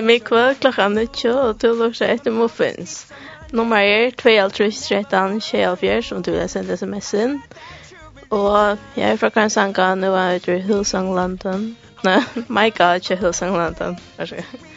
etter mikve klokka nødtjå, og du lukse etter muffins. Nummer er 2-13, Kjellfjør, som du vil sende sms-en. Og jeg er fra Kansanga, nå er jeg ut i Hillsong London. Nei, Maika er ikke Hillsong London. Varsågod.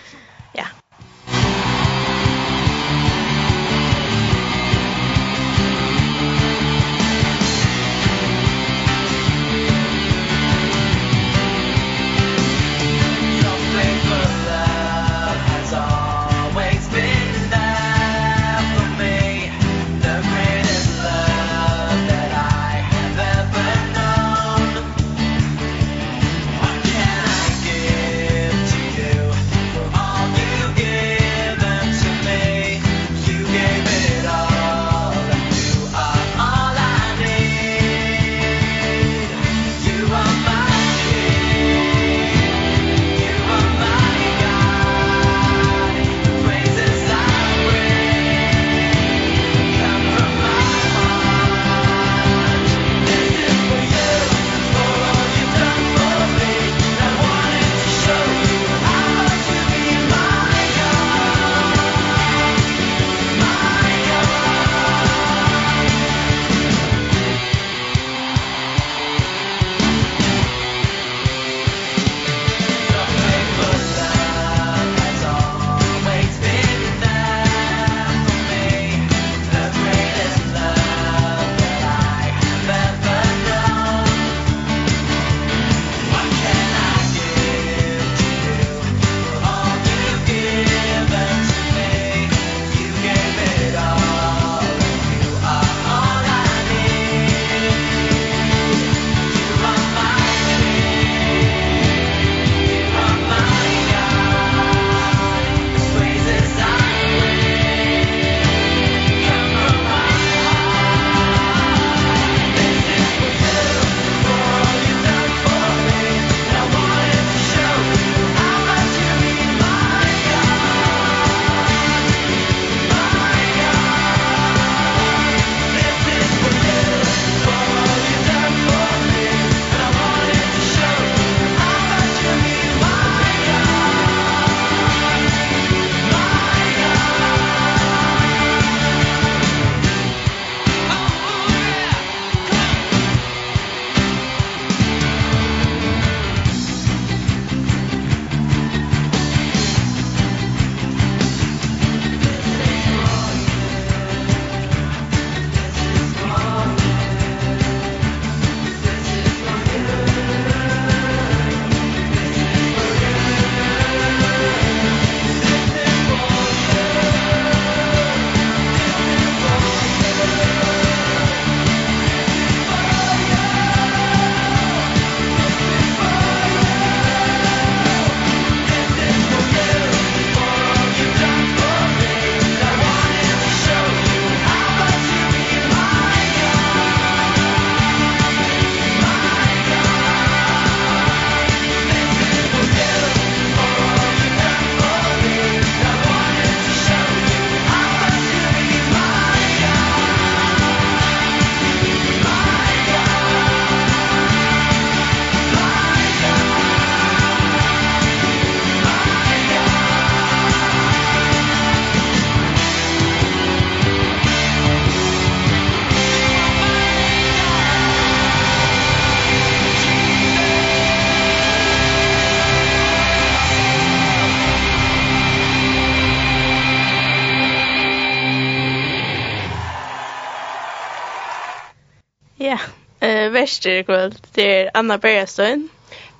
gäster ikväll. Det är Anna Bergström.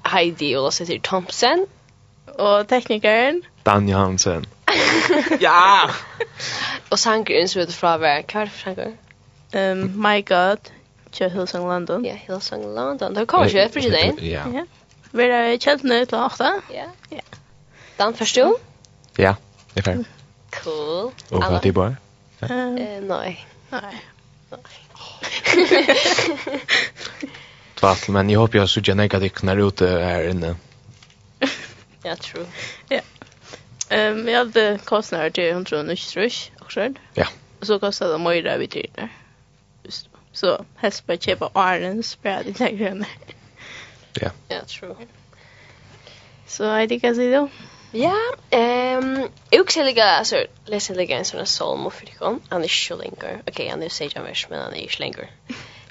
Heidi og Olofsson Thompson. Og teknikeren Dan Johansen. ja! og sangeren som heter Fraver. Hva er det for sangren? Um, my God. Kör Hillsong London. Ja, Hillsong London. Det kommer ikke, for ikke det. Ja. Ja. Vi är känt til till åtta. Ja. Ja. Dan, förstår du? Ja, det er ferdig. Cool. Og hva er det bare? Nej. Nej. Nei. Tvall, men jag hoppas jag såg jag näka dicknar ute här inne. Ja, true. Ja. Ehm, jag hade kostnader till 190 rush också. Ja. Och så kostade det mer vi tiden. Just Så helst bara köpa Arlen spärr det där gröna. Ja. Ja, true. Så jag tycker att det Ja, ehm um, jag skulle lägga alltså läsa lägga en sån här psalm för dig om. Han är ju längre. Okej, han är säg jag vers men han är ju längre.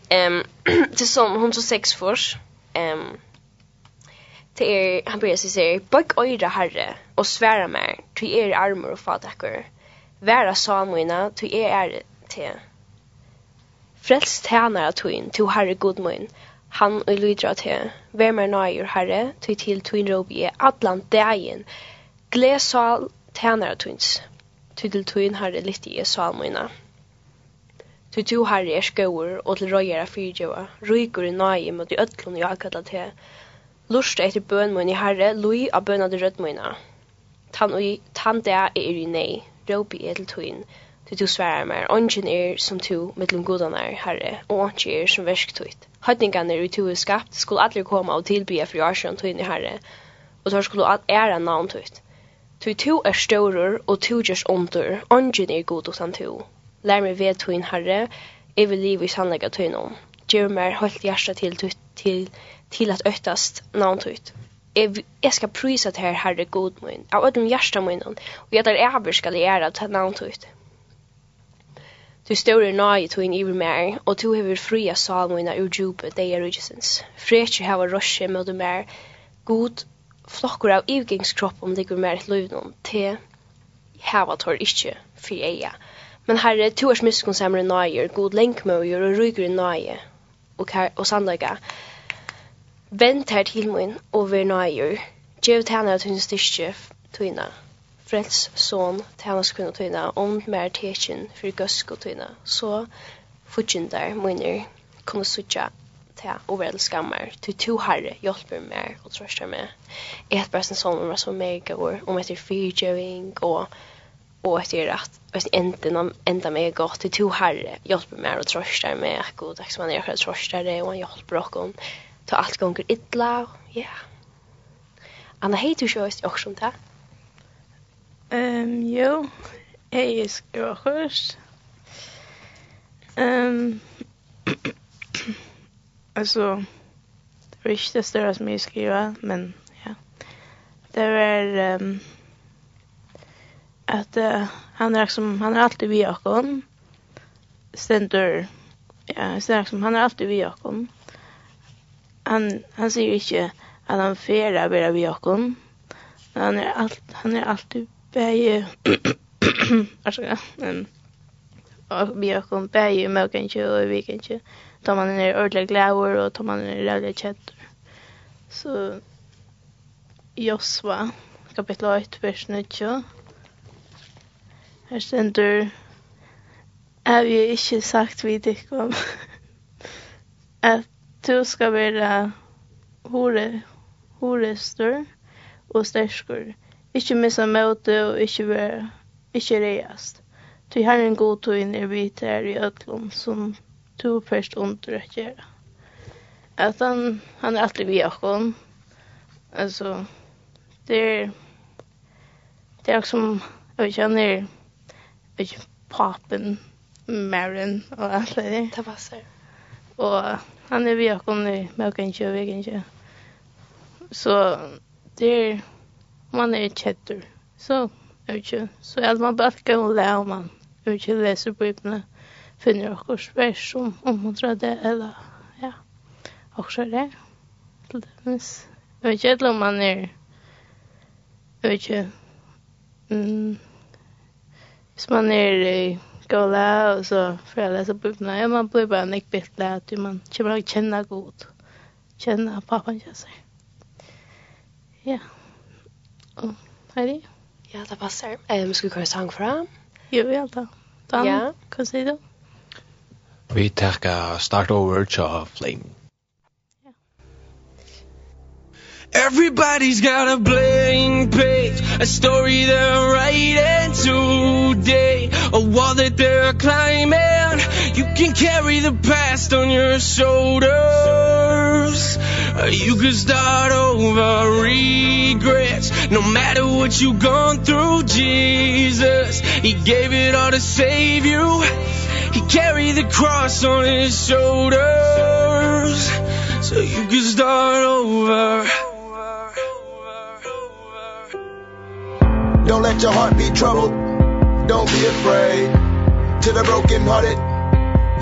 Ehm till som hon så sex förs. Ehm till er han börjar sig säga bök öra herre och svära mer till er armor och fatacker. Vära samoina till er är till. Frälst tjänar att in till herre god mun han og lydra til, vær mer nøyur herre, til til tuin robi er atlan dagen, gled sal tænare tuins, til til tuin herre litt i salmøyna. Til tu herre er skauer og til røyere fyrtjøva, ryker i nøye mot i ötlun i akkalla til, lust etter bøn mun i herre, lui av bøn av rød rødmøyna. Tan og tan er i nei, robi er til tuin, til tu sverar mer, ongen er som tu mittlum godanar herre, og ongen er som versktuit høytingarna i tog skapt skulle alle koma og tilbya fri arsjon tøyne herre, og tar skulle all æra navn tøyt. Tøy to er størur og to gjørs ondur, ongen er god utan to. Lær meg ved tøyn herre, jeg vil liv i sannlega tøyne om. Gjør meg holdt hjersta til, til, til, til at øktast navn tøyt. Jeg, jeg skal prysa til herre god min, av ødum hjersta min, og jeg tar æver skal jeg æra til navn tøyt. Du står er nøye to en iver mer, og to hever fria salmoina ur djupe deg er ugesens. Frekje hava røsje med du mer, god flokkur av ivgingskropp om det går mer et løvnum, te hava tor ikkje fyr eia. Men herre, to er smiskon samre nøyer, god lenkmøyer og rygur nøye, og, og sandaga. Vent her til min, og ver nøyer, djev tæna av tunne tøyna. tunna frels son tænas kunna tøyna om mer tekin för og tøyna så fudgindar munner kunna sucha ta overall skammar. Til to harre hjälper mer och tröstar med ett bara sin son var så mega år om efter fyrgiving och och hvis enten vet inte ända med godt til to harre hjälper mer og tröstar med god takk som han gjør tröstar det og han hjelper och ta allt gånger illa ja Anna heiter jo også om det. Um, jo, jeg er skråkurs. Um, altså, det var ikke det større som jeg skriver, men ja. Det var um, at uh, han er liksom, han er alltid vi akon. Stendur, ja, stendur liksom, han er alltid vi akon. Han, han sier ikke at han fer av vi akon. Han er, alt, han er alltid bæði altså Men og vi har kom bæði med kanskje og vi kanskje tar man er ordentlig glæver og tar man er ordentlig kjett så Josva kapitel 8 vers 9 her stender Er vi ikke sagt vi ikke om at du skal være hore, horestor og sterskur Ikke missa møte og ikke være, ikke reiast. har en god tog inn i vi her i ødlom som du først under at gjøre. At han, han er alltid vi akkon. Altså, det er, det er som, jeg vet ikke, han er, vet ikke, papen, Maren og alt det der. Det passer. Og han er vi akkon i Møkenkjø, 20 veken Så det er, man er kjetter. Så jeg vet ikke, så er man bare ikke å le om man Jeg vet ikke leser bøybene, finner okkurs vers om om man tror det, eller ja, okkurs det, til det minst. Jeg vet ikke eller om man er, jeg vet ikke, mm, hvis man er i skola og så får jeg lese bøybene, ja, man blir bare nekk bitt le, at man kommer til å kjenne god, kjenne pappa kjenne seg. Ja. Yeah. Mm. Heidi? Ja, det passer. Um, skal vi køre sang fra? Jo, ja da. Dan, ja. hva sier du? Vi tar start over til Flame. Everybody's got a blank page A story they're writing today A wall that they're climbing on. You can carry the past on your shoulders. You can start over regrets. No matter what you've gone through, Jesus He gave it all to save you. He carried the cross on his shoulders. So you can start over. Don't let your heart be troubled. Don't be afraid to the broken hearted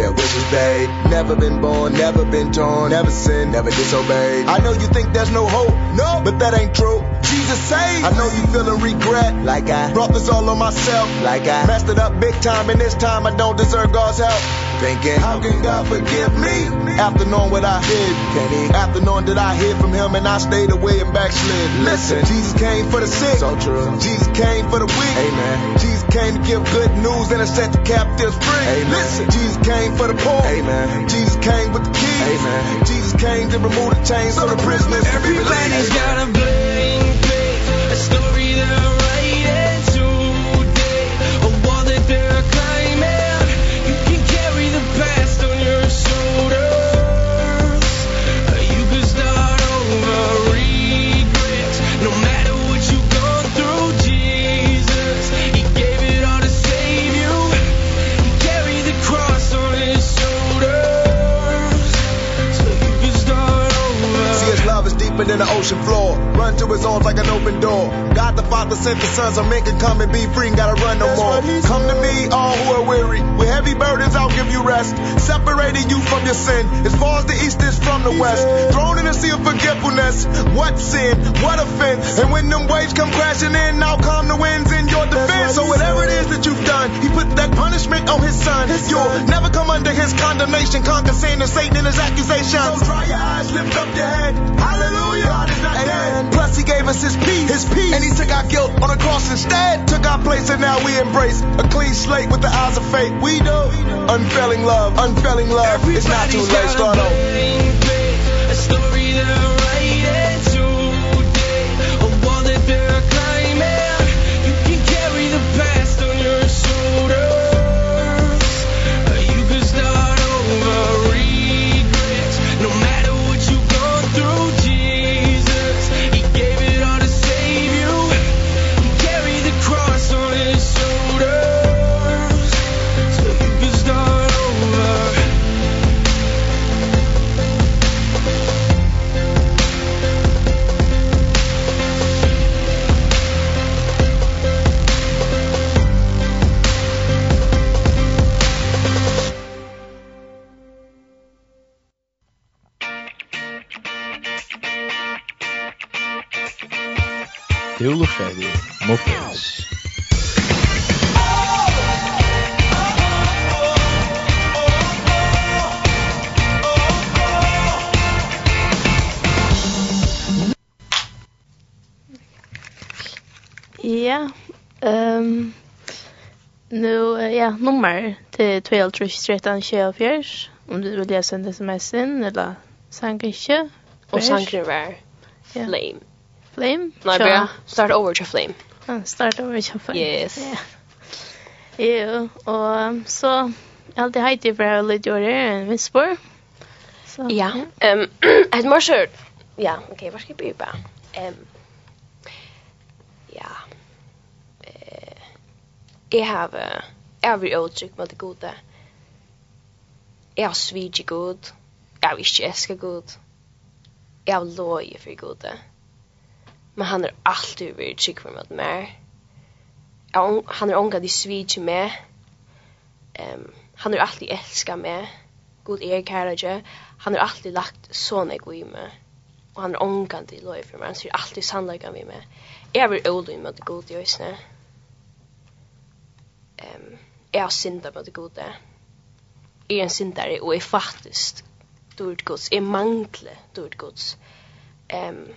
there with me never been born never been torn never sinned never disobeyed. I know you think there's no hope no but that ain't true. Jesus saved. I know you feeling regret like I brought this all on myself like I messed it up big time and this time I don't deserve God's help. Thinking how can God forgive me? After knowing what I did can he after knowing that I hid from him and I stayed away and backslid. Listen Jesus came for the sick. So true. Jesus came for the weak. Amen. Jesus came to give good news and to set the captives free. Amen. Listen Jesus came came for the poor Amen. Jesus came with the keys Amen. Jesus came to remove the chains so the prisoners everybody's got a blessing in the ocean floor. Run to his arms like an open door. God the Father sent the Son so men can come and be free and gotta run no more. Come to me all who are weary. With heavy burdens I'll give you rest. Separating you from your sin As far as the east is from the west. Thrown in a sea of forgetfulness. What sin, what offense? And when them waves come crashing in I'll calm the winds in your defense. So whatever it is that you've done He put that punishment on his son. You'll never come under his condemnation. Conquer sin and Satan and his accusations. So dry your eyes, lift up your head. Hallelujah. And then, plus he gave us his peace, his peace. And he took our guilt on the cross instead. Took our place and now we embrace a clean slate with the eyes of faith. We know unfailing love, unfailing love. Everybody's it's not too late, start over. Dúluferi Muppets. Ja, ehm nu ja, nummer till 12 13 24 om du vill läsa en SMS in eller sank inte Og sank det var flame. Flame? Nej, bra. Start Over til Flame. Ja, Start Over til Flame. Yes. Ja, yeah. og så alt det heiter bare litt gjøre en vinspår. Ja, um, et morser, ja, ok, hva skal jeg bygge på? Um, ja, uh, jeg har, jeg har vært åtrykk med det gode. Jeg har svidget god, jeg har ikke elsket god, jeg har løye for gode. Ja men han har alltid varit trygg för mig att mer. Han har ångat i svig med. Um, han har alltid älskat mig. God er kärlek. Han har alltid lagt såna god i meg. Og han er ångat i lov for meg. Han ser alltid sannlägga med mig. Jag vill ålda med det gode i oss. Um, jeg har syndat med det gode. Jeg er är en syndare och är faktisk dårlig gods. Jeg mangler dårlig gods. Um,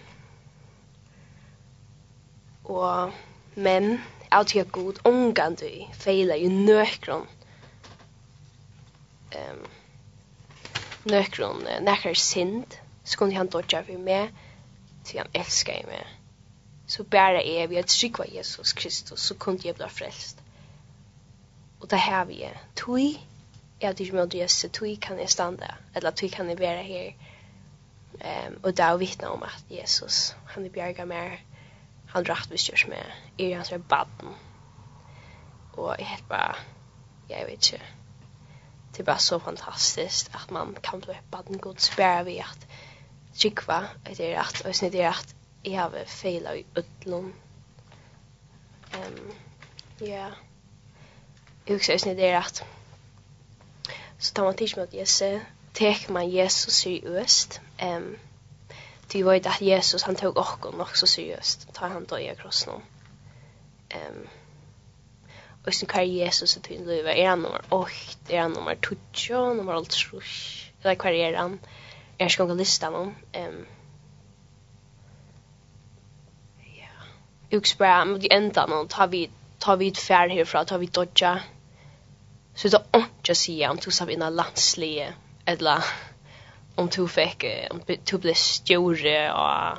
Og, men, av er god omgang du feiler i nøkron. Um, nøkron nekker synd, så kunne han dodja for meg til han elsker meg så bare er vi at trykva Jesus Kristus så kunne jeg bli frelst. Og det har vi tui er at ikke med Jesus tui kan jeg standa eller tui kan jeg være her. Um, og da vittna om at Jesus han er bjerga mer han rätt vi körs med är hans är baden. Och jag helt bara jag vet inte. Det är bara så fantastiskt att man kan bli baden god spär vi att tjikva att det är rätt och snitt är rätt jag har fejla i ödlom. Ehm ja. Jag också snitt är rätt. Så tar man tids med att Jesse tek man Jesus seriöst. Ehm um, du vet att Jesus han tog oss så seriøst, Tar han då i krossen någon. Ehm. Um, och sen kvar Jesus att du lever är han nummer 8, är han nummer 20, nummer 8, Eller kvar är han? Jag ska gå lista någon. Ehm. Um, ja. Uxbra, men det enda någon tar vi tar vi ett färd härifrån, tar vi dodja. Så det är inte att säga om du ska inna landslige eller om du fick om du blev stjore och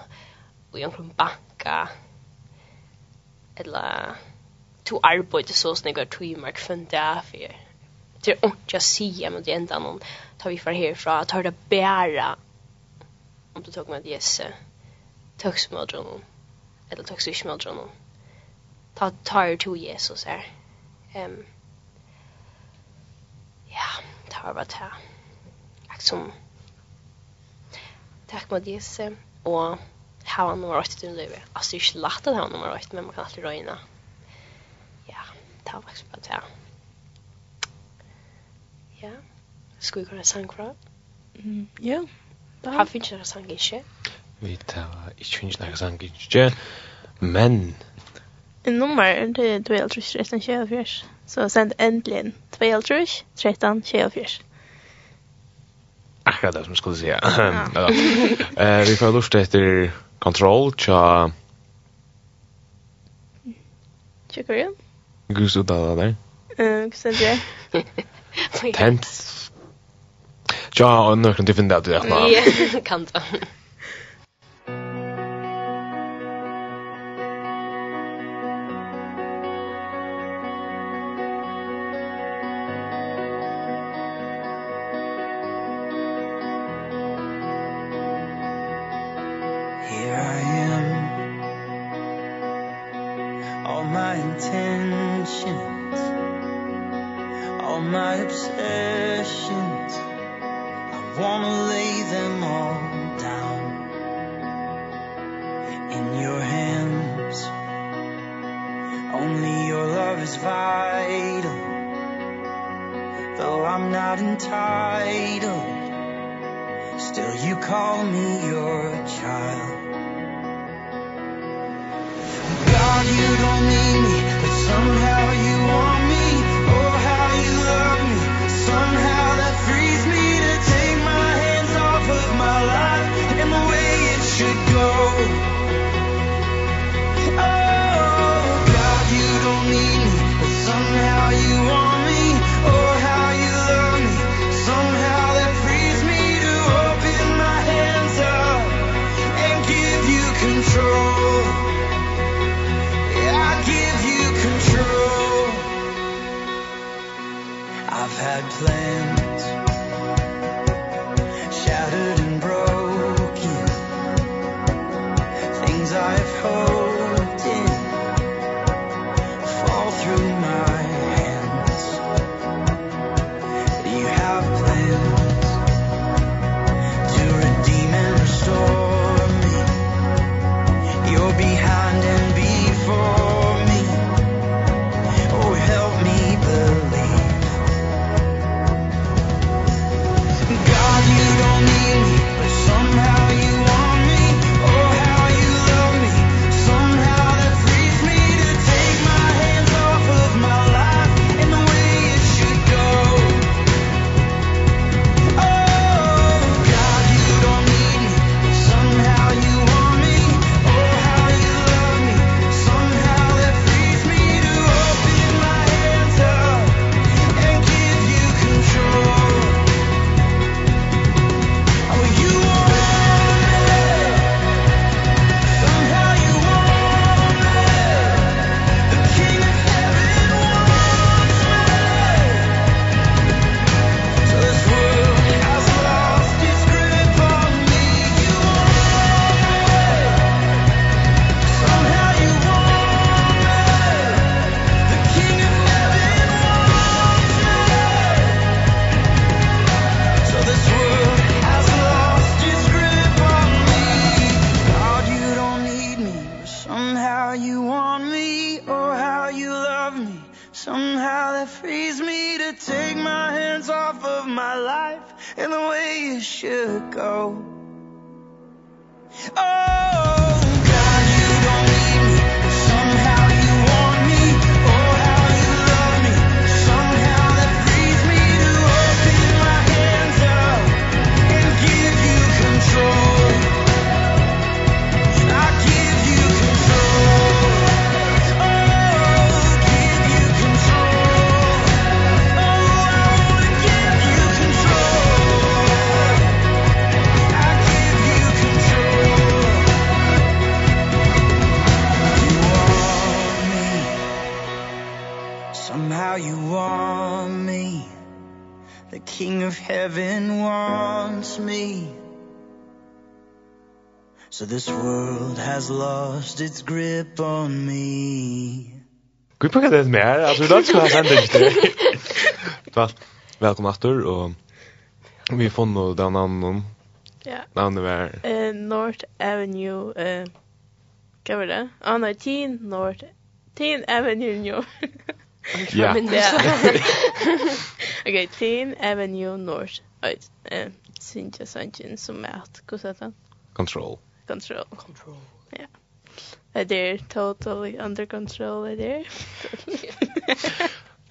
och jag kom backa eller to arbete så snygga timmar kväll där för det är inte se men det enda någon tar vi för härifrån tar det bära om du tog med Jesse töksmödron eller tog sig smal töksmödron ta tar to Jesus här ehm ja tar vad här som Tack Mattias och ha han nummer 8 i din liv. Alltså det är inte lätt att ha nummer 8 men man kan alltid röjna. Ja, det var faktiskt bara det. Ja, ska vi kunna sang för Mm, ja. Har vi inte några sang inte? Vi tar ikke finnes några sang ikke, Men... En Nummer, det är 12, 13, 24. Så sen äntligen 12, 13, 24 akkurat det som jeg skulle si. ja. eh, vi får lust etter Control, tja... Tja Korea? Gus ut av det där. Gus ut av det. Tent. Tja, och nu kan du finna det. Ja, kan det. of heaven wants me So this world has lost its grip on me Gud på det mer, altså vi lagt skulle ha sendt det Vel, velkommen Arthur, og vi får nå den navnen Ja. Navnet var? North Avenue, uh, hva var det? Ah, nei, Teen North, Teen Avenue New Ja. Okej, Teen Avenue North. Oj, Eh, Cynthia Sanchin som är att gå sätta. Control. Control. Control. Ja. Yeah. Det totally under control är det där.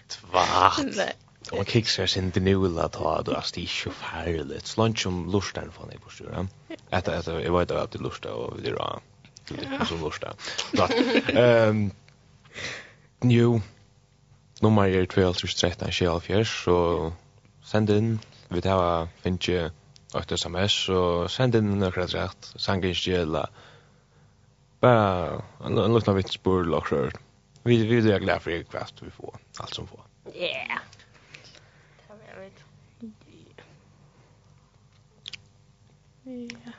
Tvart. Nej. Och man kiksar sin denula nu då att ha det är så farligt. Slunch om lustar från dig på stora. Att att jag vet att det lustar och det är bra. Det är så lustar. Ehm. nu, Nummer er 1213 så send inn, vi tar finne 8 sms, så send inn nøkra rett, sang ikke gjela, bare en lukna vitsbord lakrør. Vi, vi er glad for det kvart vi får, alt som får. Yeah. Det var vet. Ja.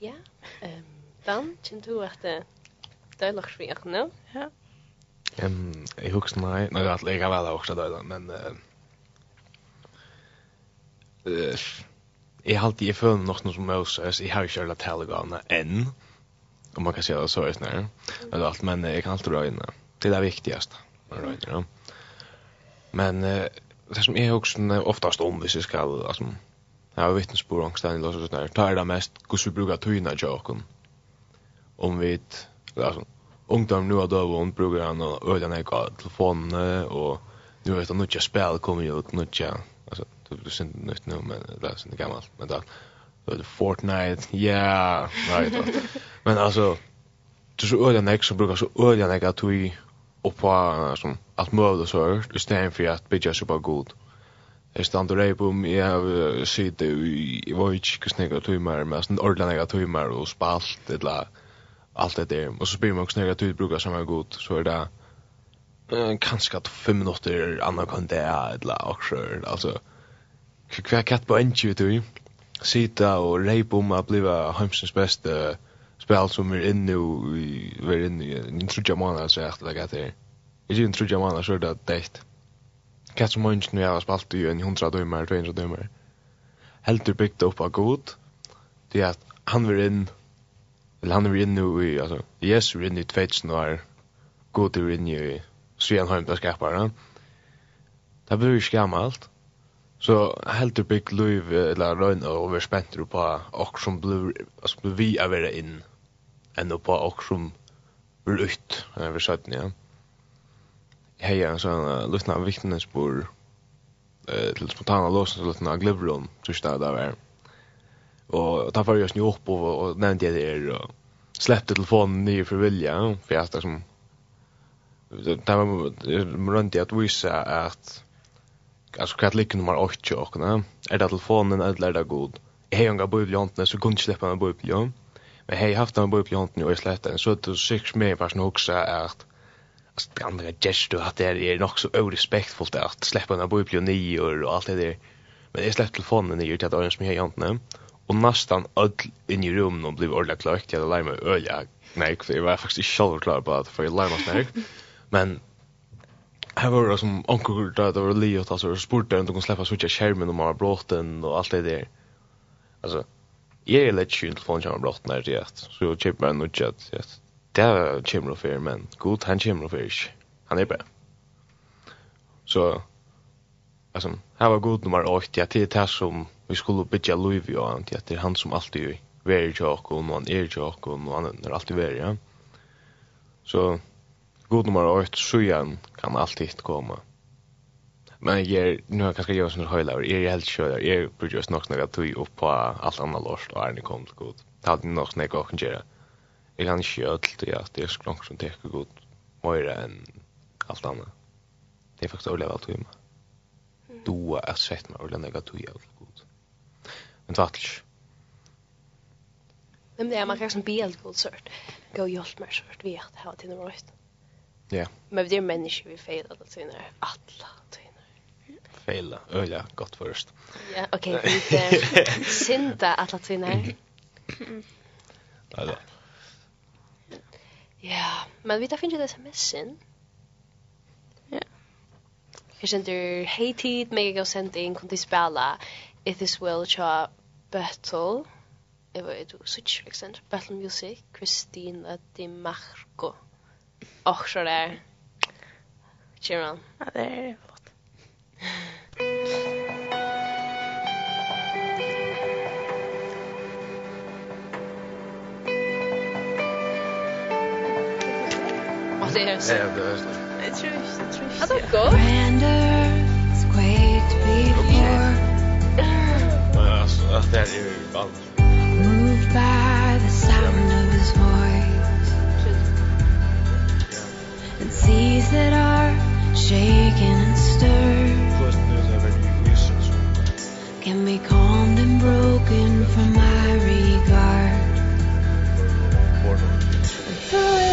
Ja. Ehm, dan, kjenner du at det er lagt vi er nå? Ja. Ehm jag husar nej, nej att lägga väl också då men eh Eh jag har alltid för något något som Moses, jag har ju kört att än. Om man kan säga det så är det Eller allt men jag kan alltid röjna. Det är det viktigaste. Man drar ja. Men eh det som är också oftast om vi ska alltså jag har vittnesbörd om ständ så där. Tar det mest hur vi brukar tyna joken. Om vi alltså ungdom nu har då døven brukar han och øyne ner på telefonen och nu vet han nødja spel kommer ut, nødja, alltså det blir synd nytt nu, men det är synd gammalt, men da, Fortnite, ja, nei, då. Men alltså det er så øyne ner som brukar så øyne ner att vi och på som, alt møvd så så, i för att bygga så bara god. Jeg stand og reip om, jeg har sitte i, jeg var ikke snekker tøymer, men jeg har ordentlig tøymer og spalt, et eller annet allt det där och så blir man också några tid brukar samma god så är det eh kanske att fem minuter annan kan det eller också alltså kvar katt på en tjut du. Sitta och rejpa om att bliva hemsens bästa spel som är inne och vi är inne i en trudja månad så jag lägger det inte en trudja månad så är det däckt katt som man nu har spalt i en hundra dömer, 200 dömer Helt byggt upp av god det är att han vill in Eller han er inne i, altså, Jesus er inne i tvetsen og er god er inne i Svianheim til skaparen. Det blir ikke gammalt. Så helt upp bygg liv eller røyna og vi spenter på og som blir, altså, blir vi er vera inn enn på og som blir ut, er vi satt ja. Hei, en sånn luttna vittnesbor eh, til spontana låsen til luttna glivron, tror jeg det var och ta för jag snur upp och, och nämnde det där och släppte telefonen ner för vilja för att som där var runt att visa att alltså kvart lik nummer 8 och nä är det telefonen eller är det god hej jag går på så kunde släppa en bubble ja men har haft en bubble jonten och släppte den, så att sex mer fast nog också att alltså det andra gestu att det är nog så orespektfullt att släppa en bubble 9 och allt det där men jag släppte telefonen ner till att det jag som jag jonten og nästan öll in i rummet och blev ordentligt klart jag lärde mig öja nej för jag var faktiskt inte själv klar på att för jag lärde mig snägg men här var det som onkel där det var Leo alltså och sport där de kunde släppa switcha skärmen och bara bråten och allt det där alltså jag är lätt skynt från jag bråten där det så jag chip man och chat ja där chimro fair men god han chimro för han är bra. Så alltså här var god nummer 8 till det är som vi skulle bygga Louis och att det är han som alltid är very jock och någon är jock och någon är alltid very ja. Så god nummer 8 så igen kan alltid komma. Men jag är, nu har jag kanske gjort sådana höjlar, jag är helt kjölar, jag brukar just nog några tog upp på allt annat lort och är ni kom till god. Det hade nog snäck och kan göra. Jag kan inte göra allt det att det är skrank som teker god mer än allt annat. Det är faktiskt att överleva allt och doa at sett meg ordentlig nega tog av god. Men tvatt ikke. Men det er man kanskje en bil god sørt. Gå og hjelp meg sørt vi at hava til nummer ut. Ja. Men det er mennesker vi feiler det til når alle tøyner. Feila, øyla, godt først. Ja, ok. Sinta alle tøyner. Ja, men vi tar finnes jo det som er sint. Jag känner hej tid med jag sent in kunde spela If This Will, cha battle. Det var ett switch liksom battle music Christine Di Marco. Och så där. Chiron. Ja, det er flott. Och det är så. Ja, det er så trist, trist. Ja, det er godt. Branders, quite before. Ja, altså, det er jo band. Moved by the sound of his voice. And seas that are shaken and stirred. Can be calmed and broken from my regard. But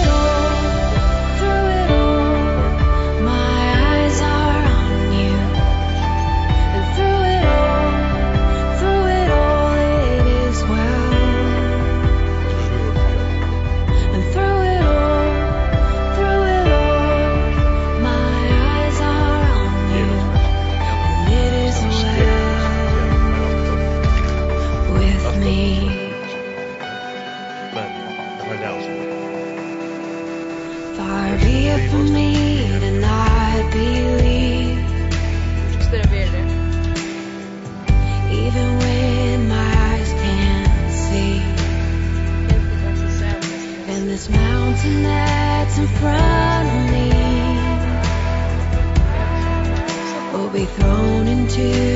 til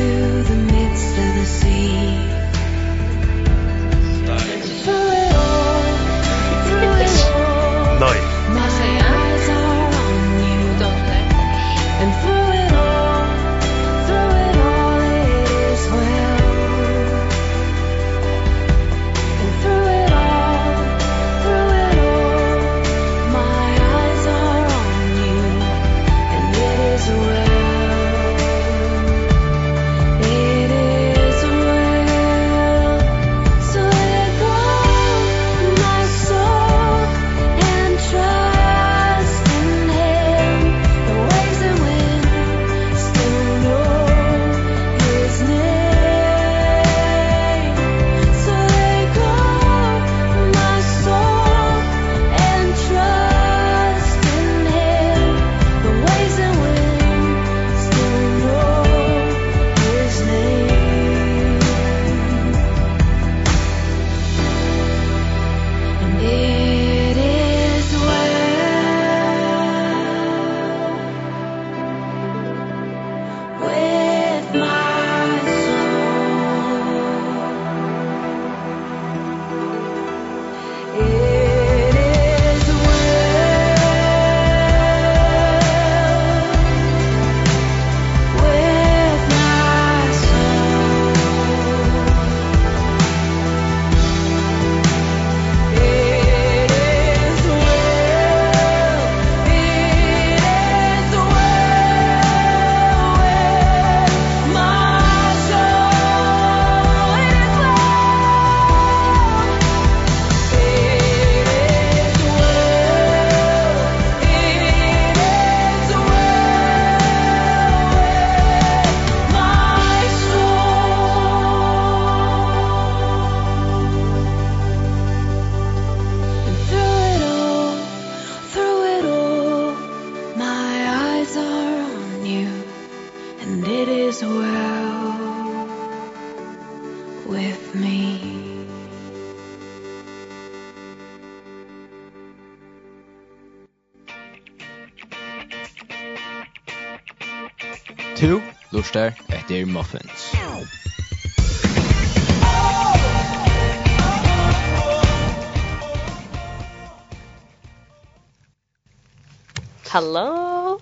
Hello.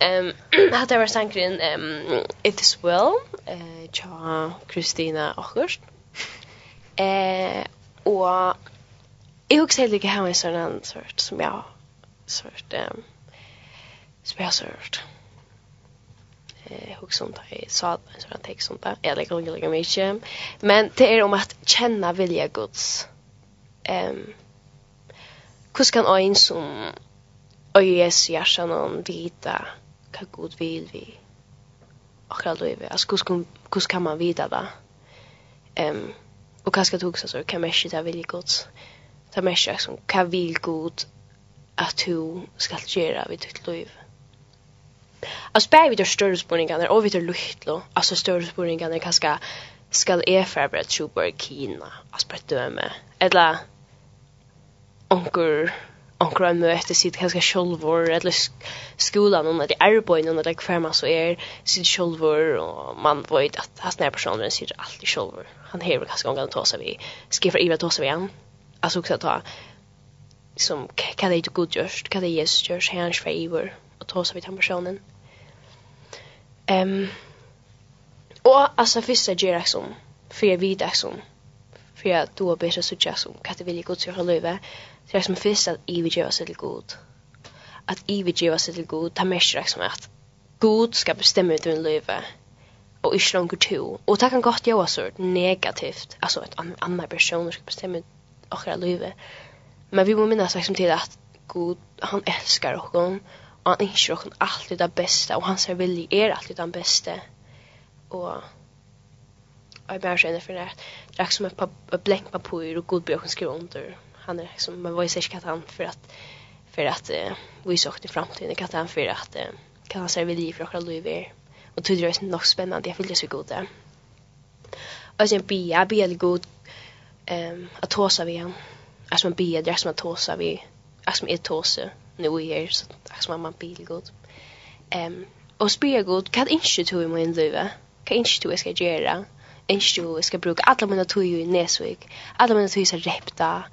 Ehm hade var sankrin ehm it is well eh cha Kristina Åkers. Eh och jag också helt lika hemma i sån sort som jag sort ehm som jag sort eh hur sånt det sa att så att text sånt där jag lägger lika mycket men det är om att känna vilja Guds ehm hur ska en som Og Jesu hjertan og vita hva god vil vi akkurat løyve. Altså, hvordan kan man vita det? Um, og hva skal du huske, så kan man ikke det vilje godt. Det man ikke, liksom, hva vil god at du skal gjøre vid ditt liv? Alltså bär vi där större spårningarna och vi där luchtlo. Alltså större spårningarna kanske skal e förbereda på kina. Alltså bara döme. Eller onkur onkur en møte sitt kanskje sjølvor, eller skolan, og at det er på noen, at det hver man så er, sitt sjølvor, og man vet at hans nær personen sitt alltid sjølvor. Han hever kanskje omgang ta seg vi, skriver Iva ta seg vi han. Altså også ta, som, hva det er god gjørst, hva det er Jesus gjørst, hva hans for iver, og ta seg vi den personen. Um, og altså, først er det som, for jeg vet som, for jeg då bedre så gjør som, hva det vil jeg godt gjøre løyve, så är som finns att övergeva sig till god. Att övergeva sig till god, det märker det som att god ska bestämma ut din liv och inte långt to. Och det kan gott göra så negativt, alltså att an annan personer ska bestämma ut våra liv. Men vi måste minnas liksom till att god, han älskar oss och han inser oss alltid det bästa och hans vilja är alltid den bästa. Och jag bare sig för det. Det är som ett blank papper och god bjørk skriver under han är liksom man voice inte han för att för att uh, vi såg till framtiden kan han för att uh, kan han serva liv för att Louis är och tror det är nog spännande jag vill ju så god det Alltså en bia bia är god ehm att tåsa vi han. Alltså man bia det är som att tåsa vi. Alltså man är tåsa nu är så alltså man man bia god. Ehm och spela god kan inte tro i min liv kan inte tro jag ska göra inte tro ska bruka alla mina tog i Nesvik? Alla mina tog i Sarepta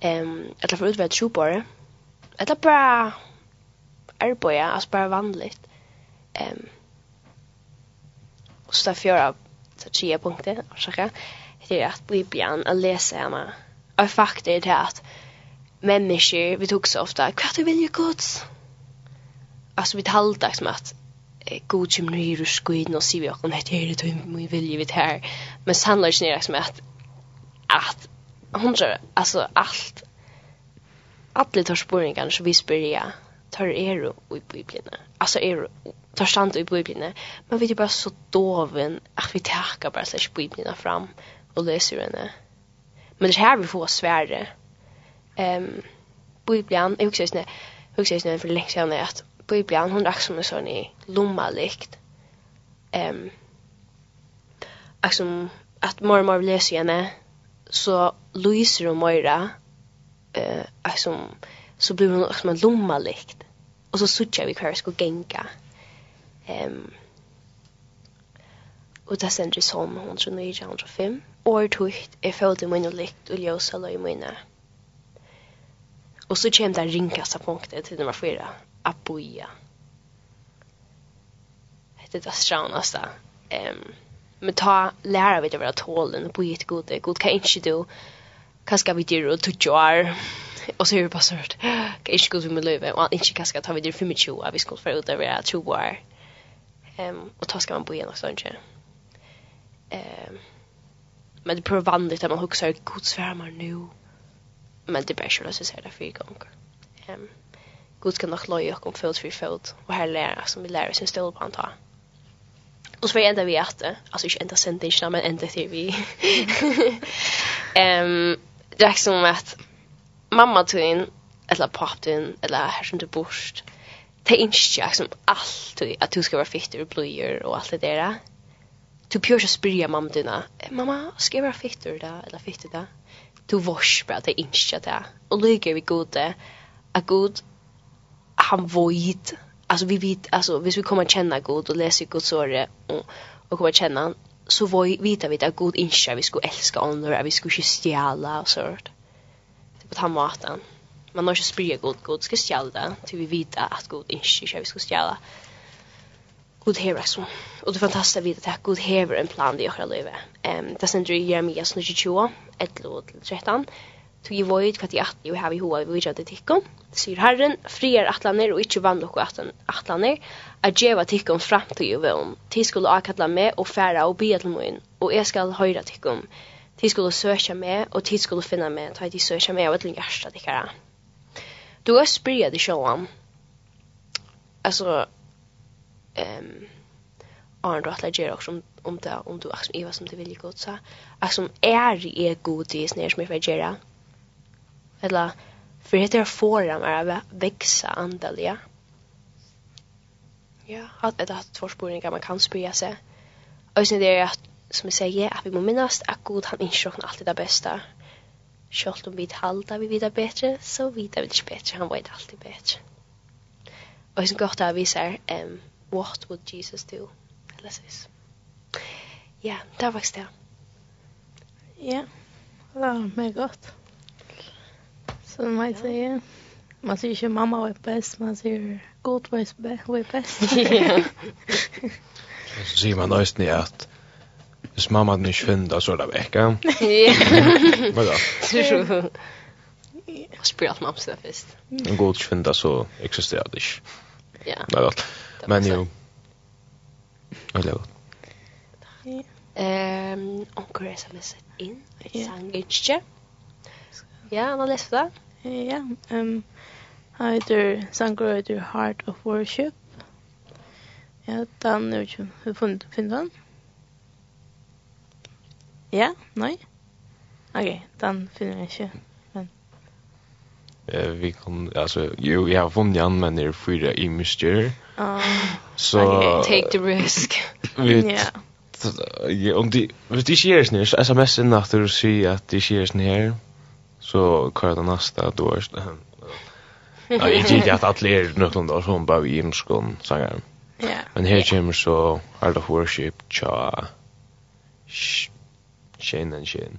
ehm eller för utvärt sjupare. Eller bara arbeta, alltså bara vanligt. Ehm och så där fyra så tio punkter, ursäkta. Det är att bli bjärn att läsa hemma. Och faktiskt det är att människor, vi tog så ofta, kvart vill ju gods. Alltså vi talade som att god som nu är skid och ser vi och det heter det min vilje vid här. Men sannolikt är det som att att hundra, alltså allt. Alla tar spåringar som vi spyrja tar er i Bibeln. Alltså er tar stand i Bibeln. Men vi är bara så doven att vi tackar bara så Bibeln fram och läser den. Men det här vi får svärre. Ehm um, Bibeln, jag också snä, jag snä för länge sedan att Bibeln hon rack som en sån i lomma likt. Ehm um, Alltså att mormor läser henne så lyser hon mera eh alltså så blir hon som en lomma likt och så suttar vi kvar ska gänga ehm um, och det sänder som hon tror nu i genre 5 år tukt är född i min likt och ljusa loj mina och så kommer den ringkasta punkten till nummer fyra apoia det är det stranaste ehm um, men ta lära vi det vara tålen på ett gode god kan inte du kan ska vi det och tog jag och så är det bara så att kan inte gå med löven och inte kan ska ta vi det för mycket och vi ska få ut över att tro var um, och ta ska man bo igen och sånt um, men det provandigt att man huxar god svärmar nu men det bästa är att säga det fyra gånger um, god ska nog loja och om född för född och här lära som vi lär oss en stål på han tar Och så var jag ända vid att, alltså inte ända sentingen, men ända till vi. um, det är som att mamma tog in, eller pappa tog in, eller här som du borst, det är inte liksom allt, att du ska vara fitter och blöjor och allt det där. Du pjör så spyrja mamma dina, mamma, ska jag vara fitter där, eller fitter där? Du vars bra, det är inte det. Och lyger vi gode, det, att god, han vojt, alltså vi vet alltså hvis vi kommer känna god och läser Guds ord och och kommer känna han så vi vita vi att god inte vi skulle älska andra vi skulle inte stjäla och sånt typ på han maten man måste springa god god ska stjäla till vi vet att god inte vi skulle stjäla God hever oss. Og det fantastiske vidt at god hever en plan i åkra livet. Um, det sender i Jeremias 22, 11 låt 13. Tog i void kvart jag har og har vi hoa vi vidtja til tikkum sier Herren, friar atlaner og ikkje vann okko atlaner, a djeva tikkum framtid jo vøvn. Ti skulle akalla meg og færa og bia til moin, og jeg skal høyra tikkum. Ti skulle søkja meg, og ti skulle finna med, ta ti søkja meg av et lenge hjärsta tikkara. Du har spyrja di sjåan. Altså, um, Arne, du atla gjer også om, om det, om du aksom iva som du vill god sa. Aksom er i er god i snir som jeg fyrir gjerra. Eller, För det är forum är att växa andaliga. Ja, att det att två spårningar man kan spyrja sig. Och sen det är att, som jag säger, att vi må minnas att god han inskrocknar alltid det bästa. Kjolt om vi halda vi vidare bättre, så vidare vi inte bättre. Han vet alltid bättre. Och sen gott att vi säger, um, what would Jesus do? Eller så. Ja, det var faktiskt det. Ja, det var mycket gott. Så man säger. Man säger inte mamma var bäst, man säger god var var bäst. Ja. Så säger man nästan i att Hvis mamma hadde ikke funnet, så er det vekk, ja? Ja. Hva da? Jeg spør alt mamma seg først. En god ikke funnet, så eksisterer det ikke. Ja. Nei da. Men jo. Jeg lever godt. Onker er som er sett inn. Sang ikke. Ja, han har lest det. Ja, ehm han heter Sangur heter Heart of Worship. Ja, den er jo ikke Har du funnet den? Ja, nei. Ok, den finner jeg ikke. Men... Eh, vi kan, altså, jo, jeg har funnet den, men det er fyra i mysterier. Uh, så, ok, take the risk. Vi, Ja. ja, Om de, hvis de sier sånn her, så sms inn at du sier at de sier sånn her, så kör det nästa då är det Ja, jeg gikk at alle er är någon där som bara i imskon sangeren. Ja. Men her kommer så Art of Worship, cha. Shane and Shane.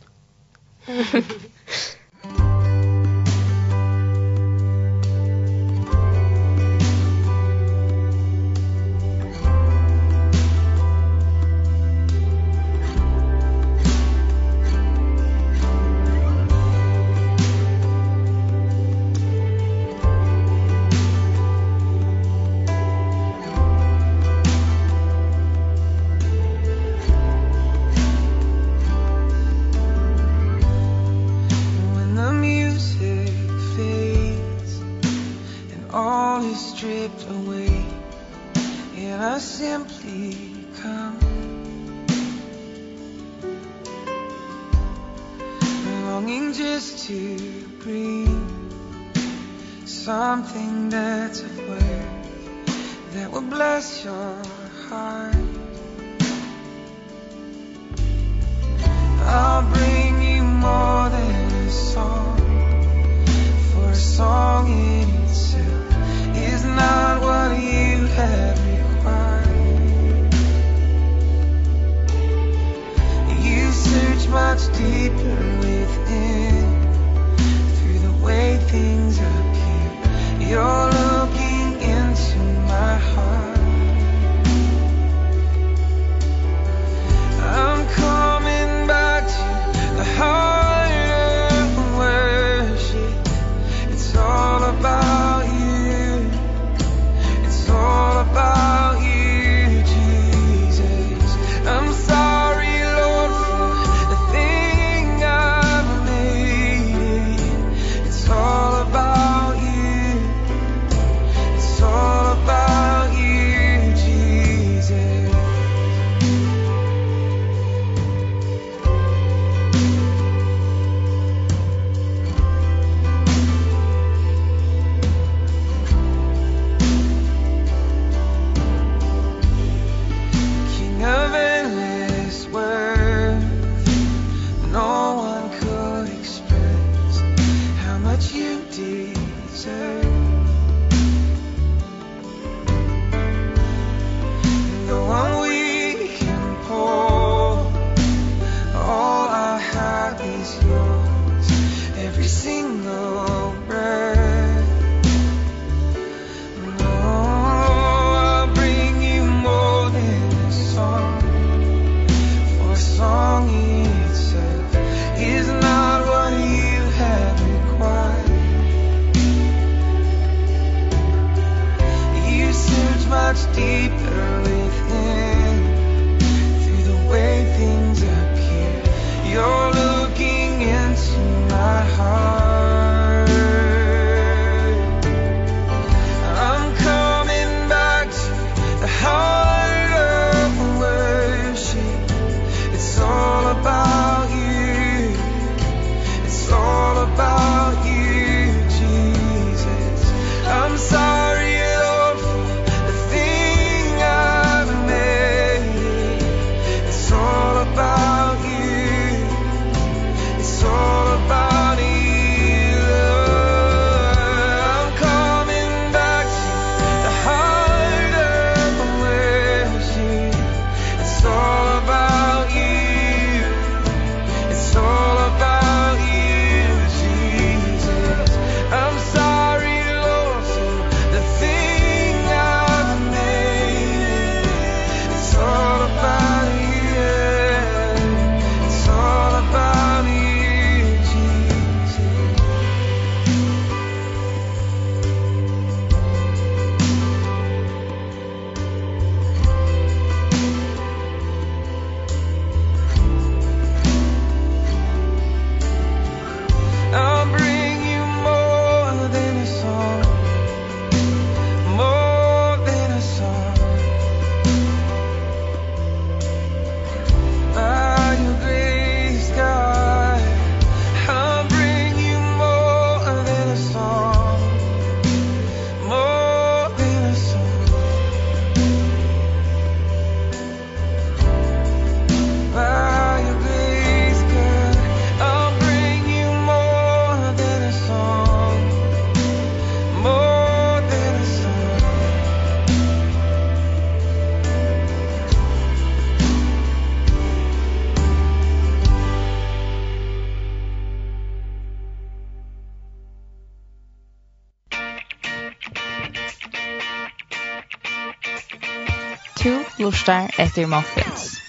törstar etter muffins.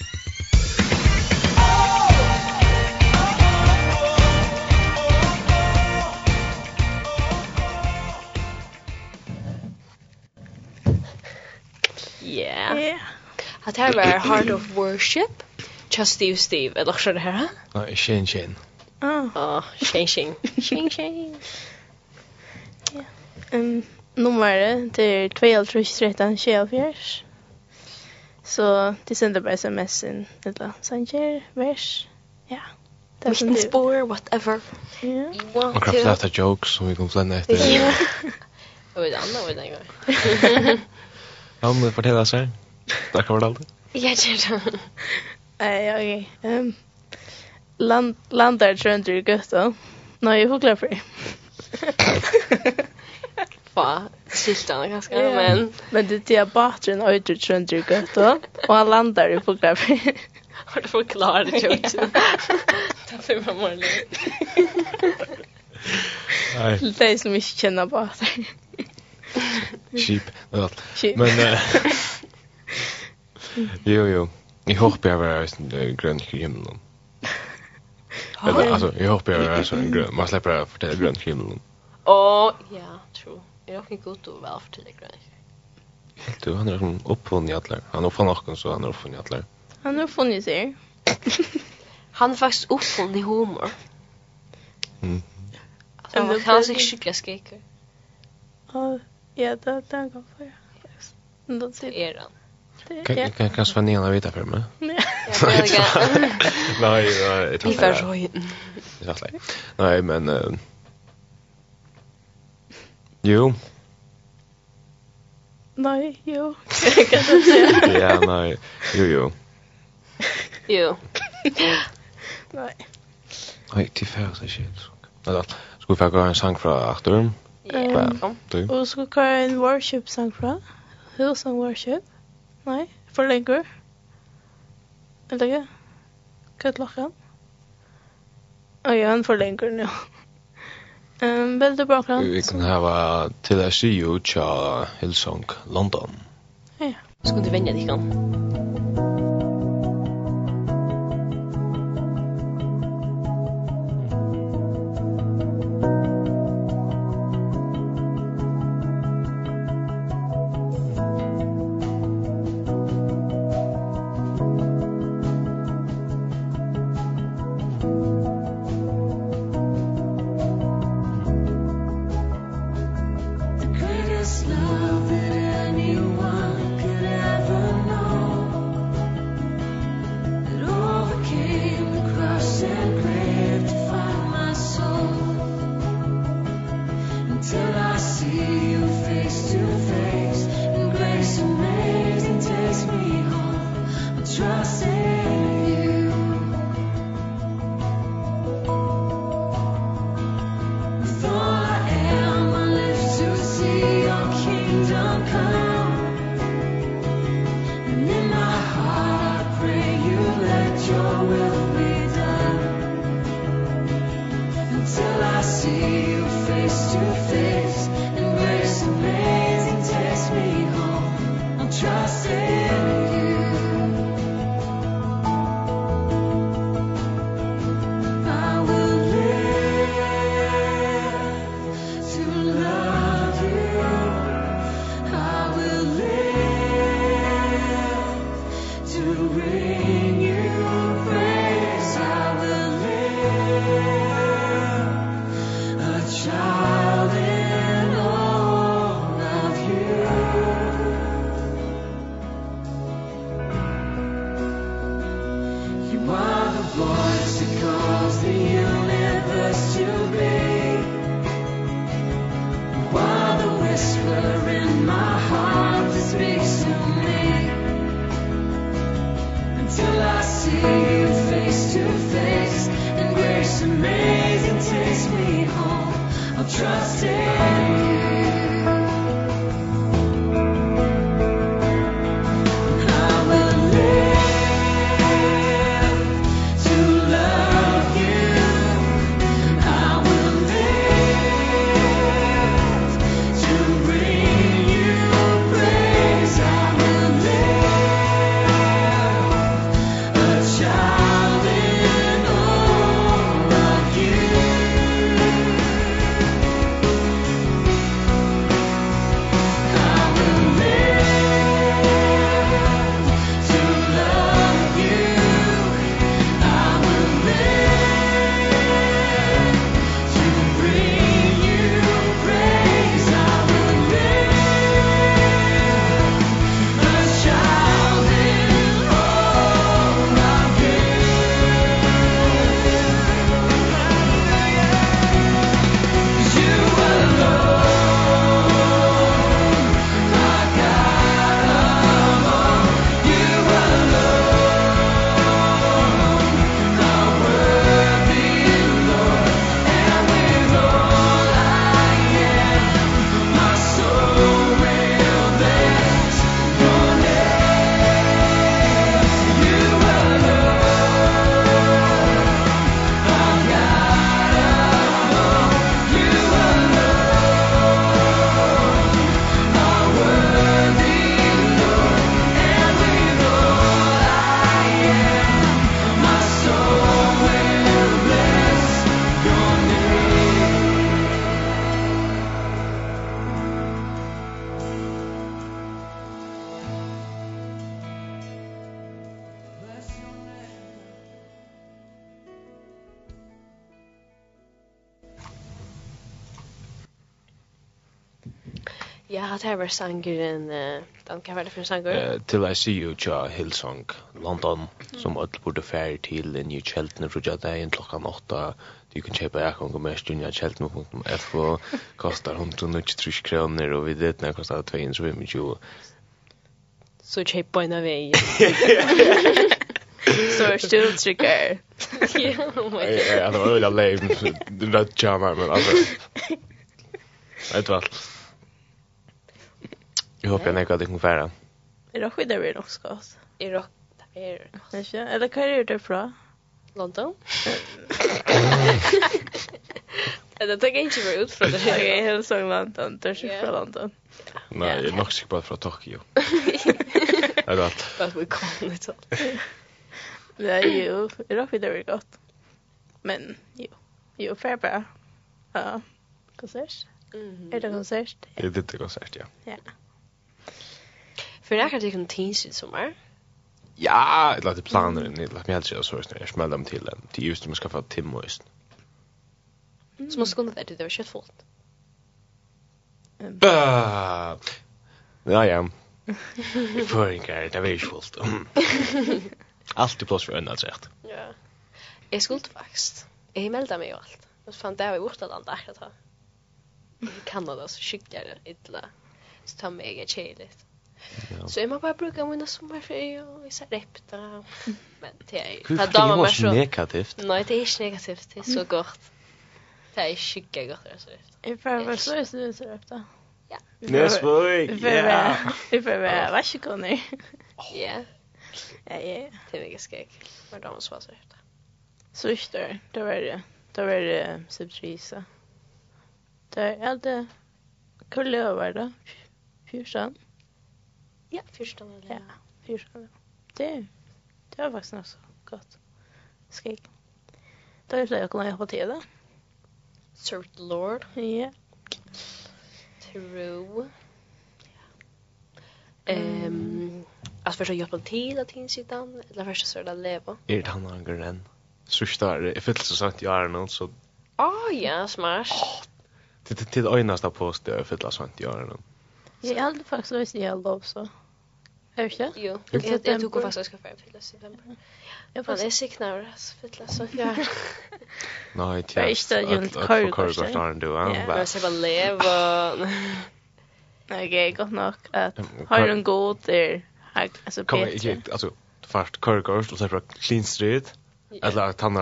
Yeah. Yeah. Att här var Heart of Worship. Just Steve Steve. Eller så det här. Nei, Shane Shane. Ah, Shane Shane. Shane Shane. Ja. Ehm, nummer det är 12 13 24. Så de sender bare sms in eller sanger, vers, ja. Vilken spår, whatever. Yeah. Och kraft efter jokes som vi kan flenne etter. Ja. Jag vet inte vad det är. Ja, men fortälla oss här. Där kommer det alltid. Ja, det Nej, okej. Um, land landar trönder gött då. Nej, jag huglar för. Fa siltarna ganska yeah. men men det är batren ut ur trönder gött då och han landar i fotografi. Har du förklarat det ju inte? Det får man. Nej. Det är som inte känner båten. Cheap. Men Jo jo. Jag hoppas jag var grön krim då. Eller alltså jag hoppas jag var så en grön. Man släpper det för det grön krim. Åh ja är också gott och väl för till det Du han er som oppfunnet i alla. Han er oppfunnet noen, så han er oppfunnet i alla. Han har uppfunnen sig. han är faktiskt uppfunnen i humor. Mm. Alltså, han kan sig skicka skeker. Ja, ja, det den kom för. Yes. Då ser han. Kan kan kan Sven gärna veta för mig? Nej. Nej, nej. Vi får så hit. Nej, men uh, Jo. Nej, jo. Kan du säga? Ja, nej. Jo, jo. Jo. Nej. Nej, det är så shit. Alltså, ska vi få köra en sång från Arthur? Ja. Och ska vi köra en worship-sång fra? Hillsong Worship? Nej, för länge. Eller ja? Kan jag klockan? Ja, en för länge nu. Ehm vill du bra kan? Vi kan ha till att se ju Hillsong London. Ja. Ska du vänja dig kan? sangeren, uh, den kan være for sanger? Uh, til I see you, tja Hillsong London, som alle burde fære til en ny kjeltene fra Jadayen klokka åtta. Du kan kjøpe ekon og mest unna kjeltene.f og kostar 193 kroner og vi vet når jeg kostar 225. Så kjøp på en av vei. Så er still trigger. Ja, oh my god. Ja, det var veldig lame. Det var jammer, men altså. Vet du alt. Jag hoppas jag att det kan färra. Är det skydda vi nog ska ha? Är det är det. Eller kan du det från? London? Det tar inte bara ut från det. Okej, hela sång London. Det är inte från London. Nej, jag är nog säker på att från Tokyo. Det är gott. Fast vi kom lite Det är ju, är det skydda vi gott. Men, jo. Jo, fair bra. Ja. Konsert? Mm. Är det konsert? Det är lite konsert, ja. Ja. För det här kan tins i sommar. Ja, ett lite planer ni låt mig alltså så snart jag smäller dem till den. Till just man ska få och just. Så man ska inte det var kött fullt. Bah. Ja, ja. Föringar, det var ju fullt. Allt är plats för en alltså rätt. Ja. Jag skulle faktiskt. Jag meldade mig ju allt. Men fan, det var i Ortaland där jag tar. I Kanada så skickar det illa. Så tar mig eget tjejligt. Så jag må bara brukar mina sommarferier och vissa repta. Men det är det damer man så. negativt. Nej, det är inte negativt. Det är så gott. Det är skicka gott alltså. Jag får vara så så så repta. Ja. Näsborg. Ja. Vi får vara varsågod nu. Ja. Ja, ja. Det är mycket skräck. Men de måste vara så repta. Så just det. Det var det. Det var det subtrisa. Det är det. Kulle över då. Fyrsan. Ja, första väl. Ja, första väl. Det, det var faktiskt något gott. Skrik. Då är det jag kollar hjälpa till det. Serve the Lord. Ja. True. Ehm, att förstå hjälpa till att insidan, eller först så där leva. Är det han har en grön? Sista, jag fyllt så sagt jag är någon så Ah, ja, smash. Det det det ena sta post jag fyllt så sant jag är någon. Jag hade faktiskt visst jag lov också. Är det inte? Jo, jag tog fast jag ska få en fylla september. Jag bara är sick när det fylla så ja. Nej, det är inte jag kör kör kör där ändå. Ja, jag ska bara leva. Nej, jag går nog att har en god där. Alltså Kom igen, alltså fast kör och så så clean street. Eller att han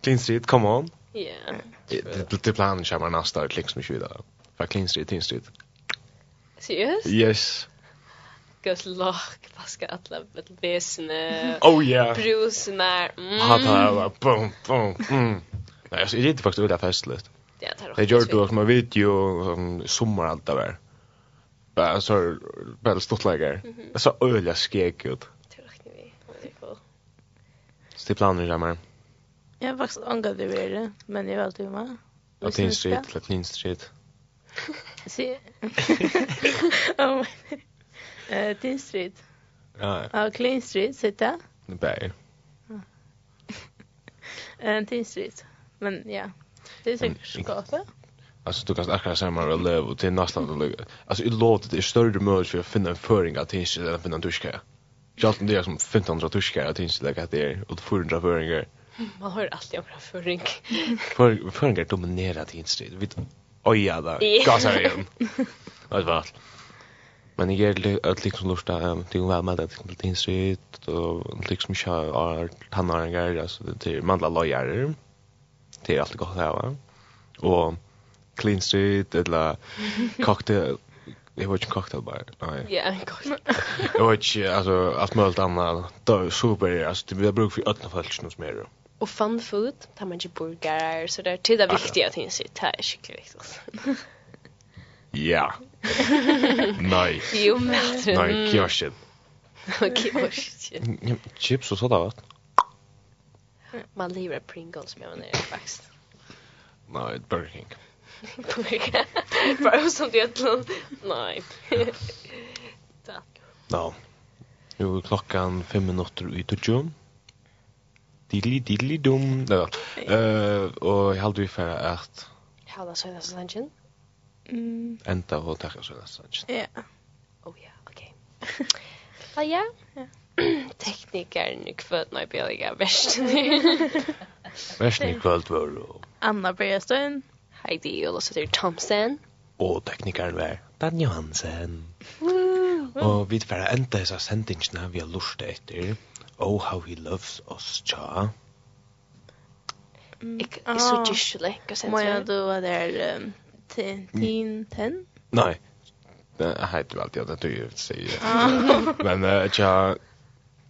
clean street, come on. Ja. Det det planen kommer nästa liksom 20 där. För clean street, clean street. Seriøst? Yes. Gus lock, paska alla vesene. Oh yeah. Bruce mer. Mm. Han tar boom boom. Mm. Nej, alltså, det är inte faktiskt väldigt festligt. Ja, det är Det gör du också med video som sommar allt där. Bara så bara stort läger. Det Så öliga skek ut. Det räknar vi. Det är cool. Så det planerar jag med. Jag har faktiskt ångrat det vidare, men jag är alltid med. Latin Street, Latin Street. Se. Oh. Eh, Tin Street. Ja. Ja, Clean Street sitter. Det bär. Eh, Tin Street. Men ja. Det är säkert gata. Alltså du kan akkurat säga man lev och till nästan då. Alltså i låtet är större möjlighet för att finna en föring att Tin Street eller finna en tuska. Jag tror det är som 1500 tuskar att Tin Street att det är och 400 föringar. Man har alltid en bra föring. Föringar dominerar Tin Street. Vi öja där. Gasar igen. Vad var allt. Men jag är att liksom lusta um, till väl med att till din sitt och liksom kör har han en grej alltså det är mandla lojer. Det är alltid gott här va. Och clean street eller cocktail Jag var inte cocktail bar. Nej. Ja, en cocktail. Jag var inte alltså att möta annat. Då super alltså det blir bruk för öppna fallet som är det. Och fun food, tar man ju burgare så där till det viktiga ting så det är sjukt viktigt. Ja. Nej. Jo, men nej, kiosk. Kiosk. Chips och sådär va? Man lever Pringles med när det faktiskt. Nej, Burger King. Bara som det Nej. Tack. Ja. Jo, klockan fem minutter i tutjun diddly diddly dum. Nei, eh og eg heldur við fer at Halla så det sanjen. Mm. Enta og takka så det. Ja. Oh ja, okay. Ja ja. Teknikeren i kvöld när jag bjöliga värst. Värst i kvöld var Anna Bergestön, Heidi Olofsson Thompson. Og teknikeren var Dan Johansen. Og vi får enda dessa sendingene vi har lurt etter. Oh, how he loves us, tja. Ik är så gisslig. Maja, du var där tin, ten? Nej, det heter väl alltid att du säger. Men tja,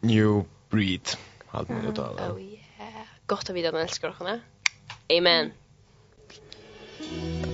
New Breed, allt man utav. Oh yeah, gott att veta att man älskar honom. Amen. Amen.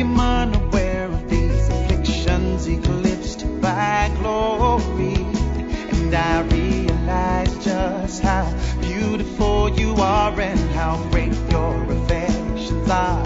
am unaware of these afflictions eclipsed by glory. And I realize just how beautiful you are and how great your affections are.